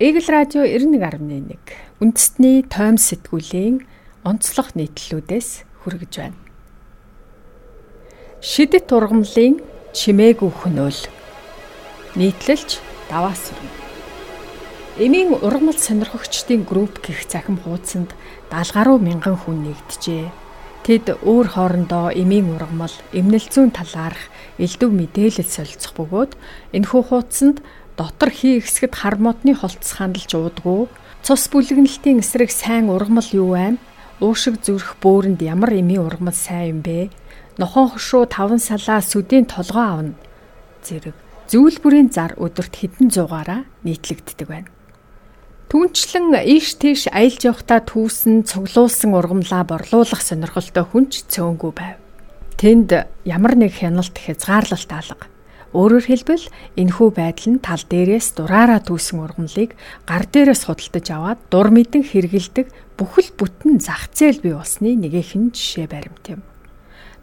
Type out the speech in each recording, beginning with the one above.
Игэл радио 91.1 үндэстний тойм сэтгүүлийн онцлог нийтлэлүүдээс хүргэж байна. Шидэт ургамлын чимээгүй хөнөөл нийтлэлч даваас сурна. Эмийн ургамал сонирхогчдын групп гих захим хуудсанд 70 гаруй мянган хүн нэгджээ. Тэд өөр хоорондоо эмийн ургамал, эмнэл зүүн талаарх элдв мэдээлэл солилцох бөгөөд энэхүү хуудсанд дотор хий хэсгэд хар модны холтс хандалж уудгүй цус бүлэгнэлтийн эсрэг сайн ургамал юу байна? Уушиг зүрх бөөрөнд ямар эми ургамал сайн юм бэ? Нохон хошуу таван салаа сүдийн толгоо авна. Зэрэг зөвлбөрийн зар өдөрт хэдэн зугаараа нийтлэгддэг байна. Түүнчлэн ийш тийш аялж явахдаа түүсэн цуглуулсан ургамлаа борлуулах сонирхолтой хүнч цөөнгүй байв. Тэнд ямар нэг хяналт хязгаарлалт алга Өөрөөр хэлбэл энэхүү байдал нь тал дээрээс дураараа түүсэн ургамлыг гар дээрээс худалдаж аваад дур мэдэн хэргэлдэг бүхэл бүтэн зах зээл бий болсны нэгэн жишээ баримт юм.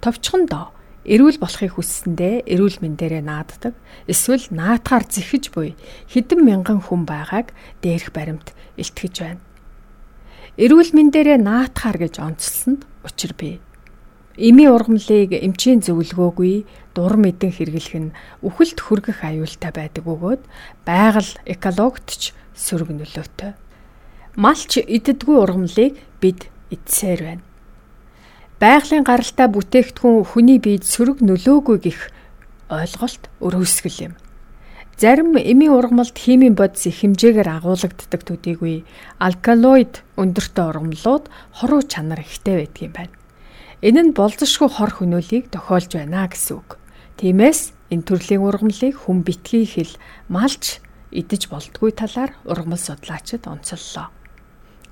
Товчхондоо эрүүл болохыг хүссэндээ эрүүл мэндээрээ нааддаг эсвэл наатгаар зэхэж буй хэдэн мянган хүн байгааг дээрх баримт илтгэж байна. Эрүүл мэндээрээ наатгаар гэж онцлсонд учир бий. Эми ургамлыг эмчийн зөвлөгөөгүй дур мэдэн хэрэглэх нь үхэлд хүргэх аюултай байдаг бөгөөд байгаль экологт ч сөрөг нөлөөтэй. Малч иддэггүй ургамлыг бид идсээр байна. Байгалийн гаралтай бүтээгдэхүүн хүний биед сөрөг нөлөөгүй гих ойлголт өрөөсгөл юм. Зарим эми ургамалд химийн бодис их хэмжээгээр агуулгаддаг төдийгүй алкалоид өндөртэй ургамлууд хоруу чанар ихтэй байдаг юм байна. Энэ нь болзошгүй хор хөнөөлийг тохиолж байна гэсэн үг. Тиймээс энэ төрлийн ургамлыг хүн битгий хэл малч идэж болдгүй талаар ургамал судлаачид онцоллоо.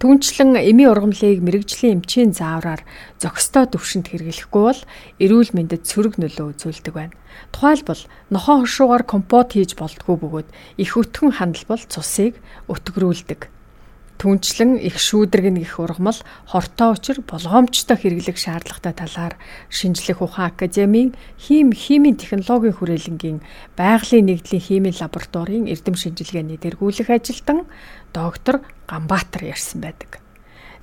Түүнчлэн эми ургамлыг мэрэгжлийн эмчийн заавраар зохистой төвшөнд хэрэглэхгүй бол эрүүл мэндэд сөрөг нөлөө үзүүлдэг байна. Тухайлбал нохоо хошуугаар компот хийж болдгүй бөгөөд их өтгөн хандал бол цусыг өтгөрүүлдэг Түүнчлэн их шүүдрэг нэг ургамал хортой учир болгоомжтой хэрэглэх шаардлагатай талаар шинжлэх ухаан академийн хим химийн технологийн хүрээлэнгийн байгалийн нэгдлийн химийн лабораторийн эрдэм шинжилгээний дэргүүлэх ажилтан доктор Ганбаатар ярьсан байдаг.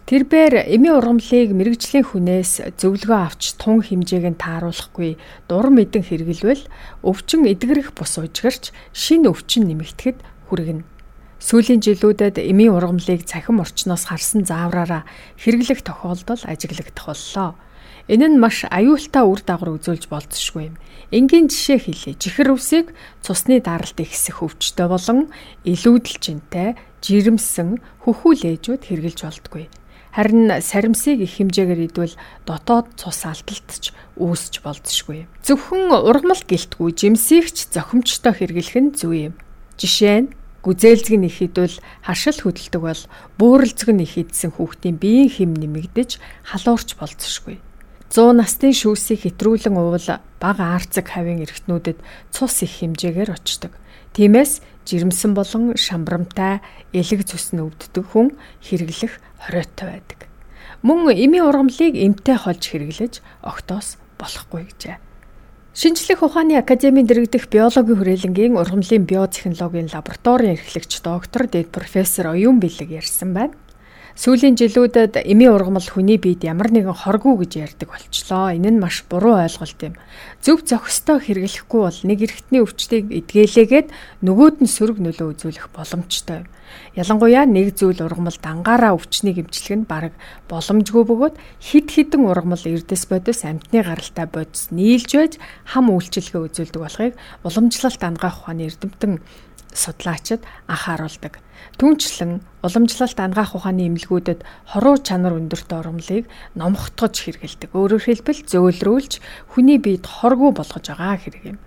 Тэрбээр эми ургамлыг мэрэгжлийн хүнээс зөвлөгөө авч тун хэмжээг нь тааруулахгүй дур мэдэн хэрэглэвэл өвчин эдгэрэх бус ужгирч шин өвчин нэмэгдэхэд хүргэнэ. Сүүлийн жилүүдэд эмийн ургамлыг цахим орчноос харсан заавраараа хэрэглэх тохиолдол ажиглагдах боллоо. Энэ нь маш аюултай үр дагавар үзүүлж болцсошгүй юм. Энгийн жишээ хэлье. Жихэр үсийг цусны даралт ихсэх өвчтөй болон илүүдэлжинтэй жирэмсэн хөхүүл ээжүүд хэрглэж болдгүй. Харин саримсыг их хэмжээгээр идвэл дотоод цус алдалтч үүсч болцсошгүй. Зөвхөн ургамал гэлтгүй жимсийгч зохимжтой хэрэглэх нь зүй юм. Жишээ нь гүзээлзэг нь их идвэл харшил хөдөлдөг бол бөөрөлзөг нь их идсэн хүүхдийн биеийн хэм нэмэгдэж халуурч болцсошгүй. 100 насны шүүсийг хэтрүүлэн уул бага арцэг хавийн эргэтнүүдэд цус их хэмжээгээр очдог. Тиймээс жирэмсэн болон шамбрамтай элэг цусны өвддөг хүн хэрэглэх хориотой байдаг. Мөн эми ургамлыг эмтэй холж хэрэглэж огтоос болохгүй гэжээ. Шинжлэх ухааны академийн дэргэдэх биологийн хүрээлэнгийн ургамлын биотехнологийн лабораторийн эрхлэгч доктор дэд профессор Оюун Бэлэг ярьсан байна. Сүүлийн жилүүдэд эми ургамал хүний биед ямар нэгэн хоргүй гэж ярьдаг болчлоо. Энэ нь маш буруу ойлголт юм. Зөв зохистой хэрэглэхгүй бол нэг эргэтний өвчтийг эдгээлээгээд нөгөөд нь сөрөг нөлөө үзүүлэх боломжтой юм. Ялангуяа нэг зүйл ургамал дангаараа өвчнийг эмчлэх нь бараг боломжгүй бөгөөд хид хідэн ургамал эрдэс бодис амтны гаралтай бодис нийлж байж хам үйлчлэгээ үзүүлдэг болохыг уламжлалт ангаах ухааны эрдэмтэн судлаачид анхааруулдаг. Түүнчлэн уламжлалт ангаах ухааны эмнэлгүүдэд хоруу чанар өндөртэй ургамлыг номхотгож хэрэгэлдэг. Өөрөөр хэлбэл зөөлрүүлж хүний биед хоргүй болгож байгаа хэрэг юм.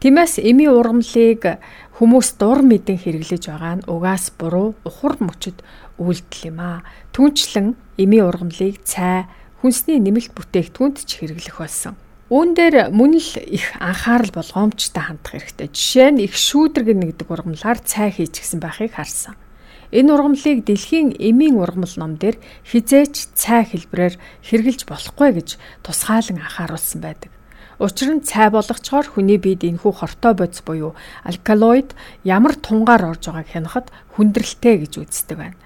Тиймээс эми ургамлыг хүмүүс дур мэдэн хэрэглэж байгаа нь угаас буруу ухар мөчөд үйлдэл юм аа. Түүнчлэн эми ургамлыг цай, хүнсний нэмэлт бүтээгдэхүүнд ч хэрэглэх болсон. Үүн дээр мөн л их анхаарал болгоомжтой хандах хэрэгтэй. Жишээ нь их шүүдрэг нэгдэг ургамлаар цай хийчихсэн байхыг харсан. Энэ ургамлыг дэлхийн эмийн ургамал ном дээр хизээч цай хэлбрээр хэрэгжилж болохгүй гэж тусгаалan анхааруулсан байдаг. Учир нь цай болгочоор хүний биед энэхүү хортой бодис буюу алкалоид ямар тунгаар орж байгааг хянахад хүндрэлтэй гэж үздэг байна.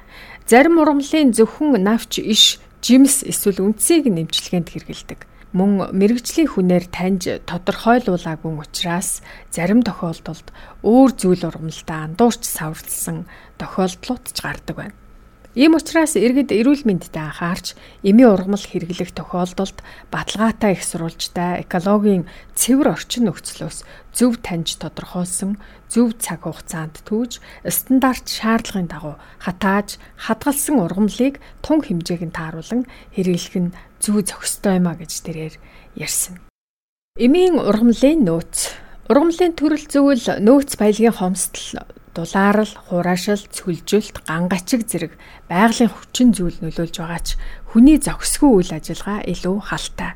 Зарим ургамлын зөвхөн навч иш, жимс эсвэл үндсийг нэмжлэгэнд хэрэгэлдэг. Мөн мэрэгжлийн хүнээр таньж тодорхойлуулаагүй учраас зарим тохиолдолд өөр зүйл ургамлдаа андуурч саврлсан тохиолдлууд ч гардаг байна. Ийм учраас иргэд эрүүл мэндэд анхаарч эми ургамал хэрэглэх тохиолдолд баталгаатай их сурвалжтай экологийн цэвэр орчин нөхцлөөс зөв таньж тодорхойлсон зөв цаг хугацаанд түүж стандарт шаардлагын дагуу хатааж хадгалсан ургамлыг тун хэмжээг нь тааруулан хэрэглэх нь зүү зохистой юм а гэж тэрээр ярьсан. Эмийн ургамлын нөөц Ургамлын төрөл зөвл нөөц баялагын хомсдол дулаарл, хураашил, цүлжилт, гангачиг зэрэг байгалийн хүчин зүйл нөлөөлж байгаа ч хүний зохисгүй үйл ажиллагаа илүү халтай.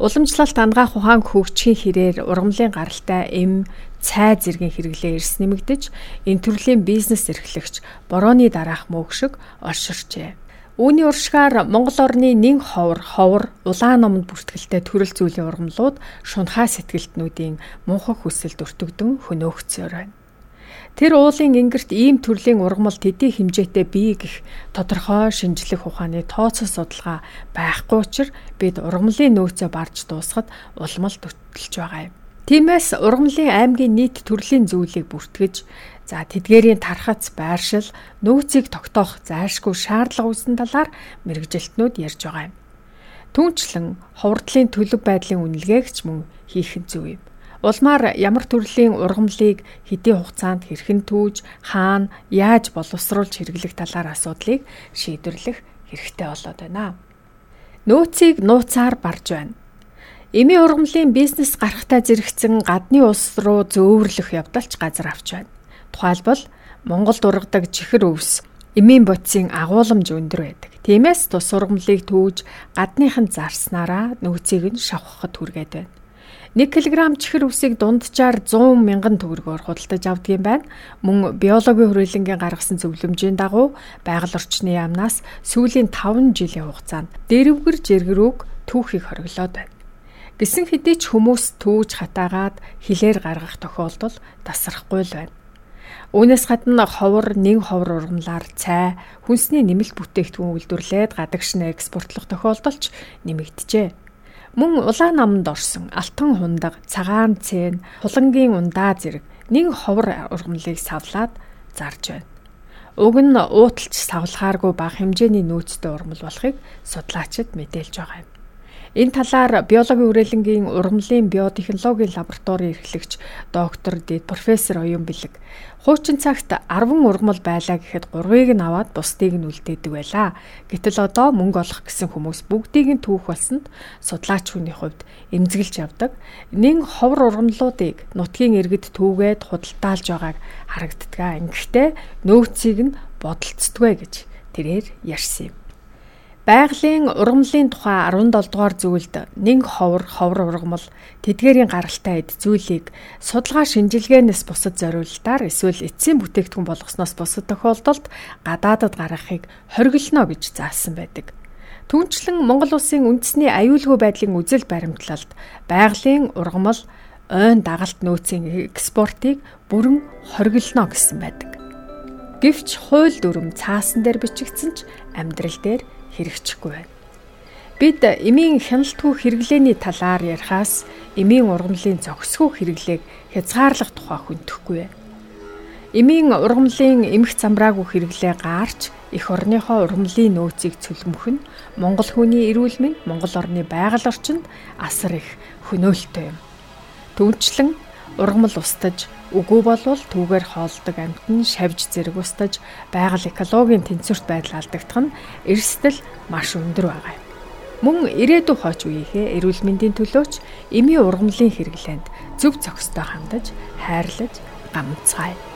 Уламжлалт ангаах ухаан хөгжихийн хэрээр ургамлын гаралтай эм, цай зэргийн хэрэглээ эрс нэмэгдэж энэ төрлийн бизнес эрхлэгч борооны дараах мөөгшиг олширчээ. Үүний уршгаар Монгол орны нэн ховор, ховор, улаан номонд бүртгэлтэй төрөл зүйлийн ургамлууд шунхаа сэтгэлтнүүдийн мунхаг хүсэлд өртөгдөн хөнөөгцөөр байна. Тэр уулын ингэрт ийм төрлийн ургамал төдий хэмжээтэй бий гэх тодорхой шинжлэх ухааны тооцоо судалгаа байхгүй учраас бид ургамлын нөөцөө барж дуусгад улмал төтөлж байгаа юм. Тиймээс ургамлын аймгийн нийт төрлийн зүйлийг бүртгэж за тэдгээрийн тархац байршил нөөцийг тогтоох зайлшгүй шаардлага үүсэн талаар мэрэгжилтнүүд ярьж байгаа юм. Түүнчлэн ховордлын төлөв байдлын үнэлгээгч мөн хийх нь зөв юм. Улмаар ямар төрлийн ургамлыг хэдийн хугацаанд хэрхэн түүж, хаана, яаж боловсруулж хэрэглэх талаар асуудлыг шийдвэрлэх хэрэгтэй болоод байна. Нөөцийг нууцаар барж байна. Эми ургамлын бизнес гарахтаа зэрэгцэн гадны улс руу зөөвөрлөх явдалч газар авч байна. Тухайлбал Монголд ургадаг чихэр өвс эмийн бодисын агуулмж өндөр байдаг. Тиймээс тус ургамлыг түүж гадныхан зарснараа нөөцийг нь шавхахад хүргээд байна. 1 кг чихэр үсийг дунджаар 100 мянган төгрөгөөр худалдаж авдаг юм байна. Мөн биологийн хүрээлэнгийн гаргасан зөвлөмжийн дагуу байгаль орчны яамнаас сүүлийн 5 жилийн хугацаанд дэрвгэр жиргэрүүг түүхийг хориглоод байна. Гисэн хэдий ч хүмүүс түүж хатаагаад хилээр гаргах тохиолдол тасрахгүй л байна. Үүнээс гадна ховор, нэг ховор ургамлаар цай, хүнсний нэмэлт бүтээгдэхүүн үйлдвэрлээд гадагшин экспортлох тохиолдолч нэмэгдэжээ. Мөн улаан наманд орсон алтан хундаг, цагаан цэн, хулангийн ундаа зэрэг нэг ховор ургамлыг савлаад зарж байна. Уг нь ууталж савлахааргүй бага хэмжээний нөөцтэй ургамал болохыг судлаачид мэдээлж байгаа юм. Энэ талаар биологийн үрэлэнгийн ургамлын биотехнологийн лабораторийн эрхлэгч доктор Дэд профессор Оюун Бэлэг хуучин цагт 10 ургамал байлаа гэхэд 3-ыг нь аваад бусдыг нь үлдээдэг байлаа. Гэтэл одоо мөнгө олох гэсэн хүмүүс бүгдийг нь түүх болсонд судлаач хүний хувьд эмзэглэж явдаг. Нин ховор ургамлуудыг нутгийн иргэд түүгээд худалдаалж байгааг харагддаг. Ингэхдээ нөөцийг нь бодолцдгвэ гэж тэрээр ярьсан юм. Байгалийн ургамлын тухай 17 дугаар зүйлд нэг ховор ховор ургамал тэдгээрийн гаралтай эд зүйлийг судалгаа шинжилгээнээс бусад зориулалтаар эсвэл эцсийн бүтээгдэхүүн болгосноос бусад тохиолдолд гадаадад гаргахыг хоригдолно гэж заасан байдаг. Түүнчлэн Монгол улсын үндэсний аюулгүй байдлын үзэл баримтлалд байгалийн ургамал ойн дагалт нөөцийн экспортыг бүрэн хоригдолно гэсэн байдаг. Гэвч хууль дүрм цаасан дээр бичигдсэн ч амьдрал дээр хэрэгжихгүй байна. Бид эмийн хяналтгүй хэрэглээний талаар ярихаас эмийн ургамлын зохисгүй хэрэглээг хязгаарлах тухай хүндэхгүй байна. Эмийн ургамлын эмх замбраагүй хэрэглээ гаарч эх орныхоо ургамлын нөөцийг цөлмөх нь Монгол хүний эрүүл мэнд Монгол орны байгаль орчинд асар их хөнөөлтөй юм. Түүнчлэн ургамал устж үгүй болвол түүгээр хоолдог амьт нь шавж зэрэг устж байгаль экологийн тэнцвэрт байдал алдагдах нь эрсдэл маш өндөр байгаа юм. Мөн ирээдүйн хойч үеийнхээ эрүүл мэндийн төлөөч эми ургамлын хэрэглээнд зөв зохистой хандаж хайрлаж гамцгаая.